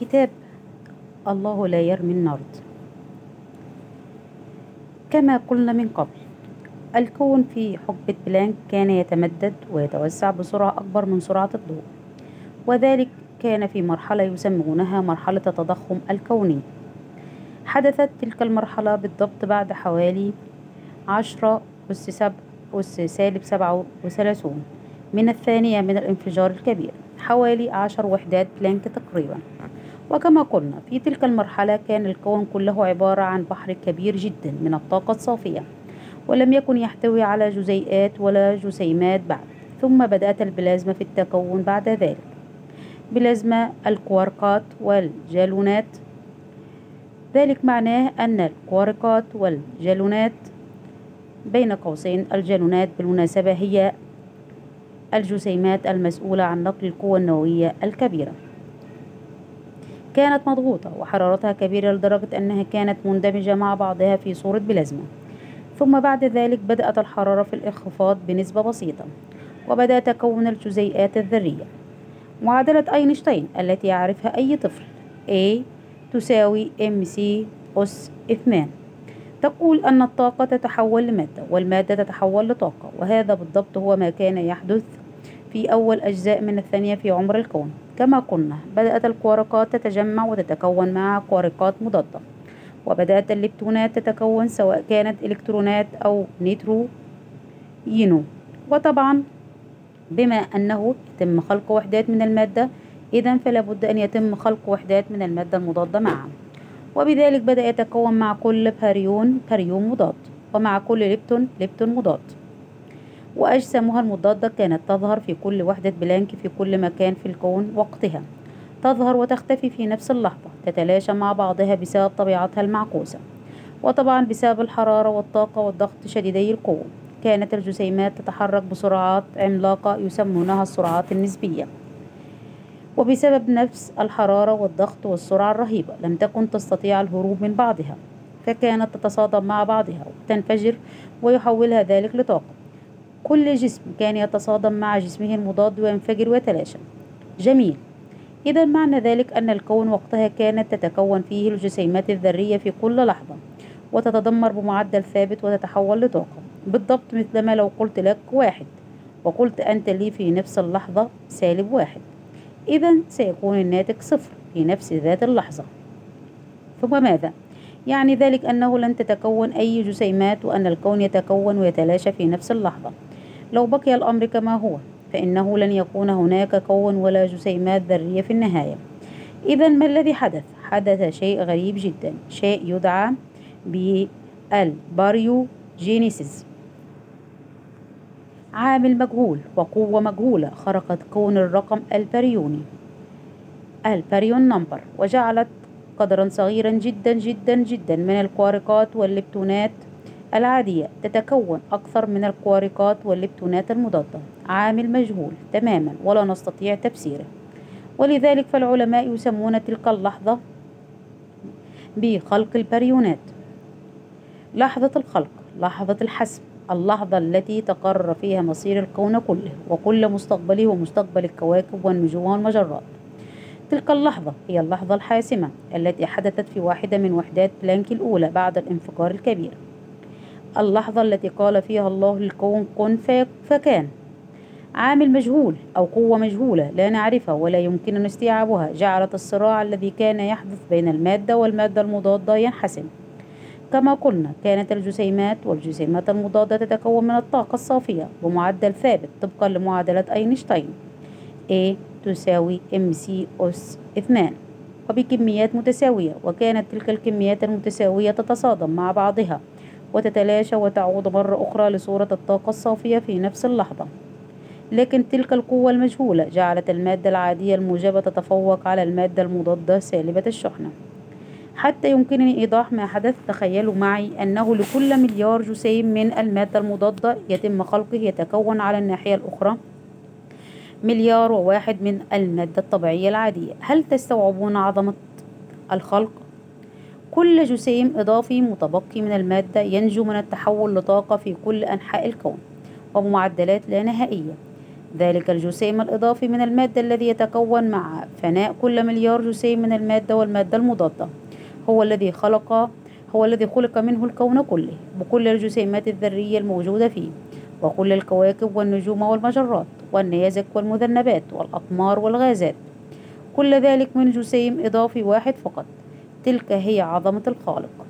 كتاب الله لا يرمي النرد كما قلنا من قبل الكون في حقبة بلانك كان يتمدد ويتوسع بسرعة أكبر من سرعة الضوء وذلك كان في مرحلة يسمونها مرحلة التضخم الكوني. حدثت تلك المرحلة بالضبط بعد حوالي عشرة أس سب أس سالب سبعة وثلاثون من الثانية من الانفجار الكبير حوالي عشر وحدات بلانك تقريبا. وكما قلنا في تلك المرحلة كان الكون كله عبارة عن بحر كبير جدا من الطاقة الصافية ولم يكن يحتوي على جزيئات ولا جسيمات بعد ثم بدأت البلازما في التكون بعد ذلك. بلازما الكواركات والجلوونات. ذلك معناه أن الكواركات والجلوونات بين قوسين الجالونات بالمناسبة هي الجسيمات المسؤولة عن نقل القوة النووية الكبيرة. كانت مضغوطة وحرارتها كبيرة لدرجة أنها كانت مندمجة مع بعضها في صورة بلازما. ثم بعد ذلك بدأت الحرارة في الانخفاض بنسبة بسيطة وبدأ تكون الجزيئات الذرية. معادلة أينشتاين التي يعرفها أي طفل A تساوي mc أس 2 تقول أن الطاقة تتحول لمادة والمادة تتحول لطاقة وهذا بالضبط هو ما كان يحدث في أول أجزاء من الثانية في عمر الكون. كما قلنا بدأت الكواركات تتجمع وتتكون مع كواركات مضادة وبدأت الليبتونات تتكون سواء كانت إلكترونات أو نيترو ينو وطبعا بما أنه يتم خلق وحدات من المادة إذا فلا بد أن يتم خلق وحدات من المادة المضادة معا. وبذلك بدأ يتكون مع كل باريون باريون مضاد ومع كل ليبتون ليبتون مضاد. وأجسامها المضادة كانت تظهر في كل وحدة بلانك في كل مكان في الكون وقتها. تظهر وتختفي في نفس اللحظة تتلاشى مع بعضها بسبب طبيعتها المعكوسة وطبعا بسبب الحرارة والطاقة والضغط شديدي القوة كانت الجسيمات تتحرك بسرعات عملاقة يسمونها السرعات النسبية. وبسبب نفس الحرارة والضغط والسرعة الرهيبة لم تكن تستطيع الهروب من بعضها فكانت تتصادم مع بعضها وتنفجر ويحولها ذلك لطاقة. كل جسم كان يتصادم مع جسمه المضاد وينفجر ويتلاشى جميل. إذا معنى ذلك أن الكون وقتها كانت تتكون فيه الجسيمات الذرية في كل لحظة وتتدمر بمعدل ثابت وتتحول لطاقة. بالضبط مثلما لو قلت لك واحد وقلت أنت لي في نفس اللحظة سالب واحد. إذا سيكون الناتج صفر في نفس ذات اللحظة. ثم ماذا؟ يعني ذلك أنه لن تتكون أي جسيمات وأن الكون يتكون ويتلاشى في نفس اللحظة. لو بقي الأمر كما هو فإنه لن يكون هناك كون ولا جسيمات ذرية في النهاية إذا ما الذي حدث؟ حدث شيء غريب جدا شيء يدعى بالباريوجينيسيس عامل مجهول وقوة مجهولة خرقت قانون الرقم البريوني ال baryon number وجعلت قدرا صغيرا جدا جدا جدا من الكواركات والليبتونات العادية تتكون أكثر من الكواركات والليبتونات المضادة. عامل مجهول تماما ولا نستطيع تفسيره. ولذلك فالعلماء يسمون تلك اللحظة بخلق البريونات. لحظة الخلق لحظة الحسم اللحظة التي تقرر فيها مصير الكون كله وكل مستقبله ومستقبل الكواكب والنجوم والمجرات. تلك اللحظة هي اللحظة الحاسمة التي حدثت في واحدة من وحدات بلانك الأولى بعد الانفجار الكبير. اللحظة التي قال فيها الله للكون كن فكان. عامل مجهول أو قوة مجهولة لا نعرفها ولا يمكننا استيعابها جعلت الصراع الذي كان يحدث بين المادة والمادة المضادة ينحسم. كما قلنا كانت الجسيمات والجسيمات المضادة تتكون من الطاقة الصافية بمعدل ثابت طبقا لمعادلة أينشتاين. A تساوي mc أس 2 وبكميات متساوية وكانت تلك الكميات المتساوية تتصادم مع بعضها. وتتلاشى وتعود مرة أخرى لصورة الطاقة الصافية في نفس اللحظة. لكن تلك القوة المجهولة جعلت المادة العادية الموجبة تتفوق على المادة المضادة سالبة الشحنة. حتى يمكنني إيضاح ما حدث تخيلوا معي أنه لكل مليار جسيم من المادة المضادة يتم خلقه يتكون على الناحية الأخرى مليار وواحد من المادة الطبيعية العادية. هل تستوعبون عظمة الخلق؟ كل جسيم إضافي متبقي من المادة ينجو من التحول لطاقة في كل أنحاء الكون وبمعدلات لا نهائية. ذلك الجسيم الإضافي من المادة الذي يتكون مع فناء كل مليار جسيم من المادة والمادة المضادة. هو الذي خلق هو الذي خلق منه الكون كله بكل الجسيمات الذرية الموجودة فيه وكل الكواكب والنجوم والمجرات والنيازك والمذنبات والأقمار والغازات. كل ذلك من جسيم إضافي واحد فقط. تلك هي عظمة الخالق.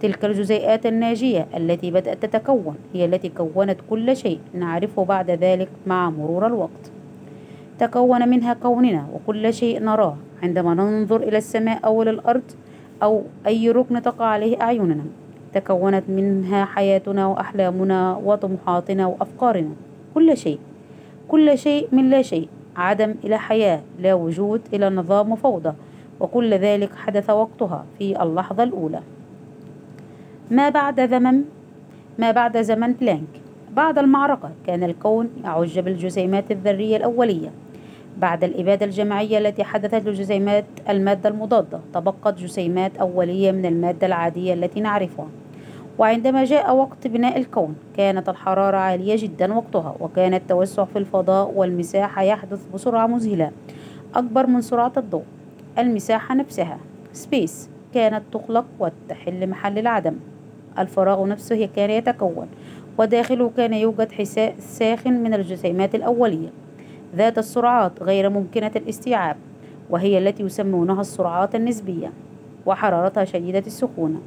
تلك الجزيئات الناجية التي بدأت تتكون هي التي كونت كل شيء نعرفه بعد ذلك مع مرور الوقت. تكون منها كوننا وكل شيء نراه عندما ننظر إلى السماء أو إلى الأرض أو أي ركن تقع عليه أعيننا. تكونت منها حياتنا وأحلامنا وطموحاتنا وأفكارنا. كل شيء كل شيء من لا شيء عدم إلى حياة لا وجود إلى نظام وفوضى. وكل ذلك حدث وقتها في اللحظة الأولى. ما بعد زمن ما بعد زمن بلانك بعد المعركة كان الكون يعج بالجسيمات الذرية الأولية. بعد الإبادة الجماعية التي حدثت لجسيمات المادة المضادة تبقت جسيمات أولية من المادة العادية التي نعرفها. وعندما جاء وقت بناء الكون كانت الحرارة عالية جدا وقتها وكان التوسع في الفضاء والمساحة يحدث بسرعة مذهلة أكبر من سرعة الضوء. المساحة نفسها. سبيس كانت تخلق وتحل محل العدم. الفراغ نفسه كان يتكون وداخله كان يوجد حساء ساخن من الجسيمات الأولية. ذات السرعات غير ممكنة الاستيعاب وهي التي يسمونها السرعات النسبية وحرارتها شديدة السخونة.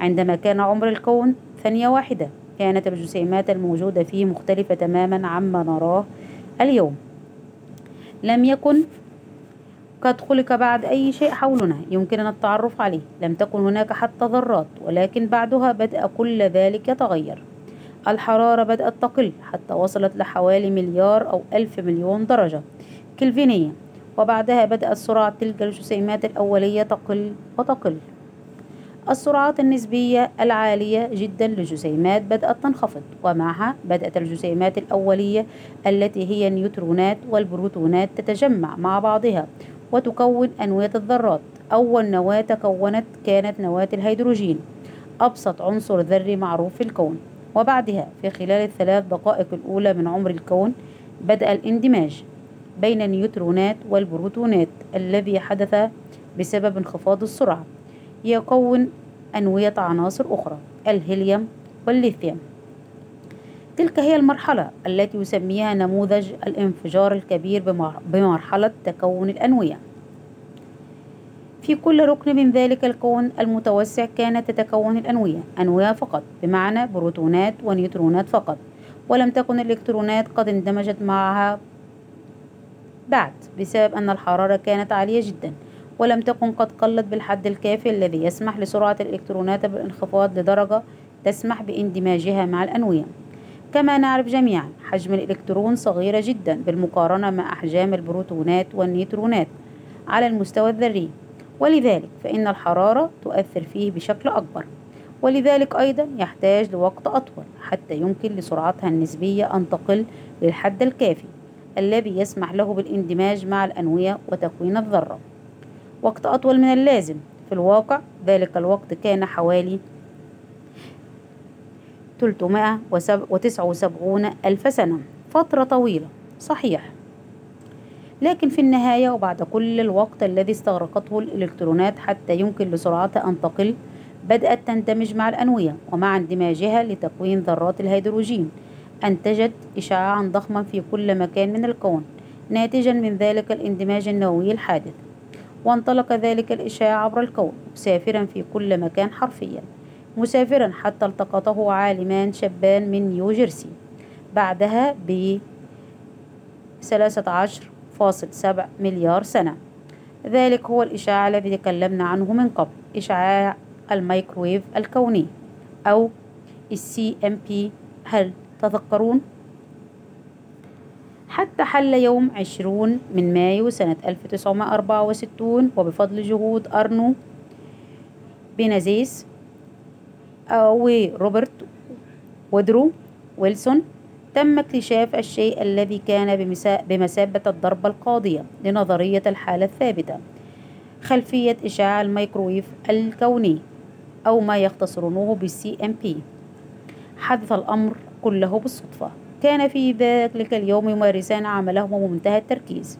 عندما كان عمر الكون ثانية واحدة كانت الجسيمات الموجودة فيه مختلفة تماما عما نراه اليوم. لم يكن قد خلق بعد أي شيء حولنا يمكننا التعرف عليه. لم تكن هناك حتى ذرات ولكن بعدها بدأ كل ذلك يتغير. الحرارة بدأت تقل حتى وصلت لحوالي مليار أو ألف مليون درجة. كلفينية. وبعدها بدأت سرعة تلك الجسيمات الأولية تقل وتقل. السرعات النسبية العالية جدا للجسيمات بدأت تنخفض ومعها بدأت الجسيمات الأولية التي هي النيوترونات والبروتونات تتجمع مع بعضها. وتكون أنوية الذرات. أول نواة تكونت كانت نواة الهيدروجين. أبسط عنصر ذري معروف في الكون. وبعدها في خلال الثلاث دقائق الأولى من عمر الكون بدأ الاندماج بين النيوترونات والبروتونات الذي حدث بسبب انخفاض السرعة. يكون أنوية عناصر أخرى الهيليوم والليثيوم. تلك هي المرحلة التي يسميها نموذج الانفجار الكبير بمرحلة تكون الأنوية. في كل ركن من ذلك الكون المتوسع كانت تتكون الأنوية أنوية فقط بمعنى بروتونات ونيوترونات فقط ولم تكن الإلكترونات قد اندمجت معها بعد بسبب أن الحرارة كانت عالية جدا ولم تكن قد قلت بالحد الكافي الذي يسمح لسرعة الإلكترونات بالانخفاض لدرجة تسمح باندماجها مع الأنوية. كما نعرف جميعا حجم الإلكترون صغيرة جدا بالمقارنة مع أحجام البروتونات والنيوترونات على المستوى الذري. ولذلك فإن الحرارة تؤثر فيه بشكل أكبر. ولذلك أيضا يحتاج لوقت أطول حتى يمكن لسرعتها النسبية أن تقل للحد الكافي الذي يسمح له بالاندماج مع الأنوية وتكوين الذرة. وقت أطول من اللازم. في الواقع ذلك الوقت كان حوالي 379 ألف سنة. فترة طويلة. صحيح. لكن في النهاية وبعد كل الوقت الذي استغرقته الإلكترونات حتى يمكن لسرعتها أن تقل بدأت تندمج مع الأنوية ومع اندماجها لتكوين ذرات الهيدروجين. أنتجت إشعاعا ضخما في كل مكان من الكون ناتجا من ذلك الاندماج النووي الحادث. وانطلق ذلك الإشعاع عبر الكون مسافرا في كل مكان حرفيا. مسافرا حتى التقطه عالمان شابان من نيوجيرسي بعدها ب 13.7 مليار سنة. ذلك هو الإشعاع الذي تكلمنا عنه من قبل إشعاع الميكروويف الكوني أو ال CMB. هل تذكرون؟ حتى حل يوم عشرون من مايو سنة 1964 وبفضل جهود أرنو بينزياس وروبرت وودرو ويلسون تم اكتشاف الشيء الذي كان بمثابة الضربة القاضية لنظرية الحالة الثابتة خلفية إشعاع الميكرويف الكوني أو ما يختصرونه بال CMB حدث الأمر كله بالصدفة. كان في ذلك اليوم يمارسان عملهما بمنتهى التركيز.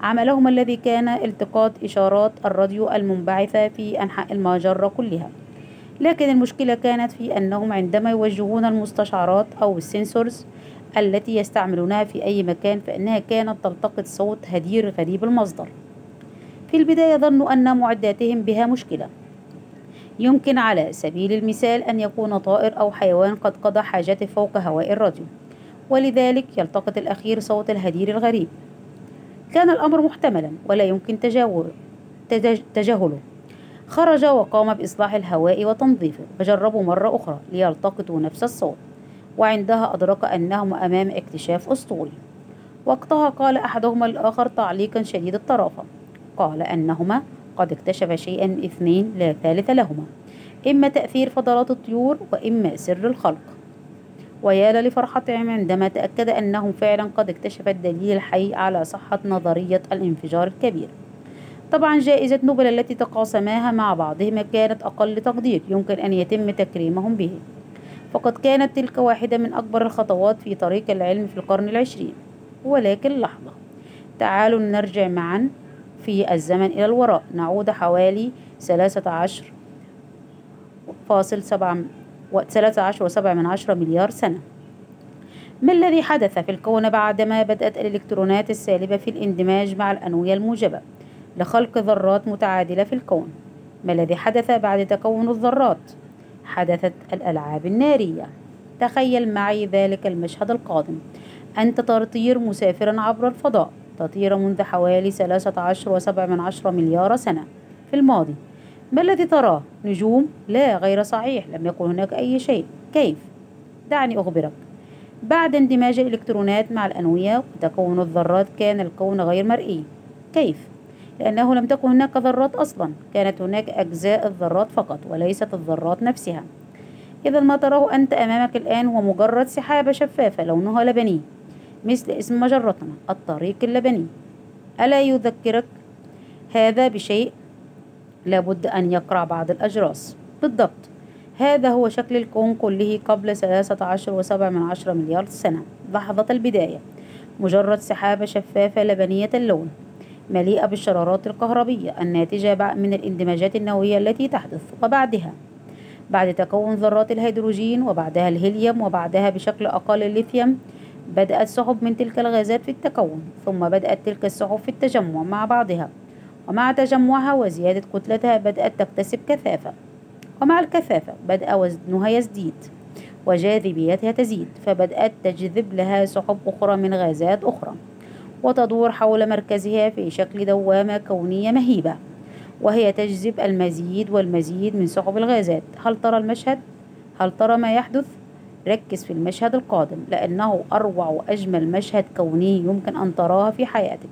عملهما الذي كان التقاط إشارات الراديو المنبعثة في أنحاء المجرة كلها. لكن المشكلة كانت في أنهم عندما يوجهون المستشعرات أو السنسورز التي يستعملونها في أي مكان فإنها كانت تلتقط صوت هدير غريب المصدر. في البداية ظنوا أن معداتهم بها مشكلة. يمكن على سبيل المثال أن يكون طائر أو حيوان قد قضى حاجته فوق هواء الراديو ولذلك يلتقط الأخير صوت الهدير الغريب. كان الأمر محتملا ولا يمكن تجاوله خرج وقام بإصلاح الهواء وتنظيفه. وجربوا مرة أخرى ليلتقطوا نفس الصوت وعندها أدرك أنهم أمام اكتشاف أسطوري. وقتها قال أحدهما الآخر تعليقا شديد الطرافة. قال أنهما قد اكتشف شيئا اثنين لا ثالث لهما إما تأثير فضلات الطيور وإما سر الخلق. ويا لفرحتهم عندما تأكد أنهم فعلا قد اكتشف الدليل الحي على صحة نظرية الانفجار الكبير. طبعا جائزة نوبل التي تقاسماها مع بعضهما كانت أقل تقدير يمكن أن يتم تكريمهم به. فقد كانت تلك واحدة من أكبر الخطوات في طريق العلم في القرن العشرين. ولكن لحظة. تعالوا نرجع معا في الزمن إلى الوراء. نعود حوالي ثلاثة عشر فاصل سبعة وثلاثة عشر وسبعة من عشرة مليار سنة. ما الذي حدث في الكون بعدما بدأت الإلكترونات السالبة في الاندماج مع الأنوية الموجبة؟ لخلق ذرات متعادلة في الكون. ما الذي حدث بعد تكون الذرات؟ حدثت الألعاب النارية. تخيل معي ذلك المشهد القادم. أنت تطير مسافرا عبر الفضاء. تطير منذ حوالي ثلاثة عشر وسبع من عشرة مليار سنة. في الماضي ما الذي تراه؟ نجوم؟ لا غير صحيح. لم يكن هناك أي شيء. كيف؟ دعني أخبرك. بعد اندماج الإلكترونات مع الأنوية وتكون الذرات كان الكون غير مرئي. كيف؟ لأنه لم تكن هناك ذرات أصلا. كانت هناك أجزاء الذرات فقط وليست الذرات نفسها. إذا ما تراه أنت أمامك الآن هو مجرد سحابة شفافة لونها لبني مثل اسم مجرتنا الطريق اللبني. ألا يذكرك؟ هذا بشيء لابد أن يقرع بعض الأجراس. بالضبط. هذا هو شكل الكون كله قبل ثلاثة عشر وسبع من عشرة مليار سنة. لحظة البداية. مجرد سحابة شفافة لبنية اللون. مليئة بالشرارات الكهربية الناتجة من الاندماجات النووية التي تحدث وبعدها. بعد تكون ذرات الهيدروجين وبعدها الهيليوم وبعدها بشكل أقل الليثيوم بدأت سحب من تلك الغازات في التكون ثم بدأت تلك السحب في التجمع مع بعضها. ومع تجمعها وزيادة كتلتها بدأت تكتسب كثافة. ومع الكثافة بدأ وزنها يزديد وجاذبيتها تزيد فبدأت تجذب لها سحب أخرى من غازات أخرى. وتدور حول مركزها في شكل دوامة كونية مهيبة وهي تجذب المزيد والمزيد من سحب الغازات. هل ترى المشهد؟ هل ترى ما يحدث؟ ركز في المشهد القادم لأنه أروع وأجمل مشهد كوني يمكن أن تراه في حياتك.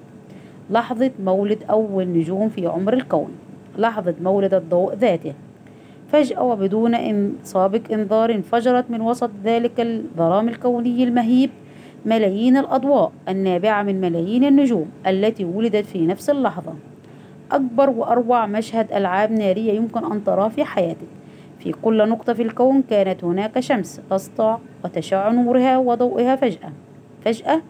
لحظة مولد أول نجوم في عمر الكون. لحظة مولد الضوء ذاته. فجأة وبدون إن سابق إنذار انفجرت من وسط ذلك الظلام الكوني المهيب. ملايين الأضواء النابعة من ملايين النجوم التي ولدت في نفس اللحظة. أكبر وأروع مشهد ألعاب نارية يمكن أن تراه في حياتك. في كل نقطة في الكون كانت هناك شمس تسطع وتشع نورها وضوئها فجأة. فجأة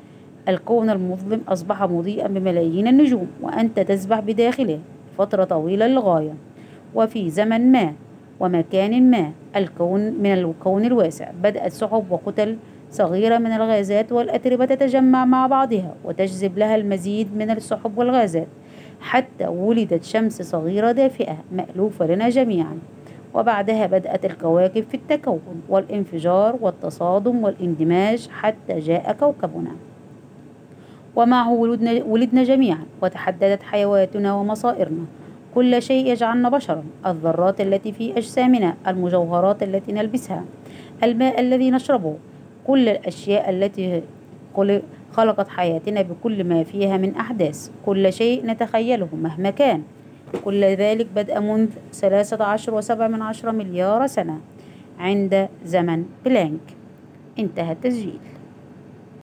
الكون المظلم أصبح مضيئا بملايين النجوم وأنت تسبح بداخله فترة طويلة للغاية. وفي زمن ما ومكان ما الكون من الكون الواسع بدأت سحب وكتل صغيرة من الغازات والأتربة تتجمع مع بعضها وتجذب لها المزيد من السحب والغازات. حتى ولدت شمس صغيرة دافئة مألوفة لنا جميعا. وبعدها بدأت الكواكب في التكون والانفجار والتصادم والاندماج حتى جاء كوكبنا. ومعه ولدنا, جميعا وتحددت حيواتنا ومصائرنا. كل شيء يجعلنا بشرا. الذرات التي في أجسامنا المجوهرات التي نلبسها الماء الذي نشربه كل الأشياء التي خلقت حياتنا بكل ما فيها من أحداث. كل شيء نتخيله مهما كان. كل ذلك بدأ منذ ثلاثة عشر وسبع من عشرة مليار سنة عند زمن بلانك. انتهى التسجيل.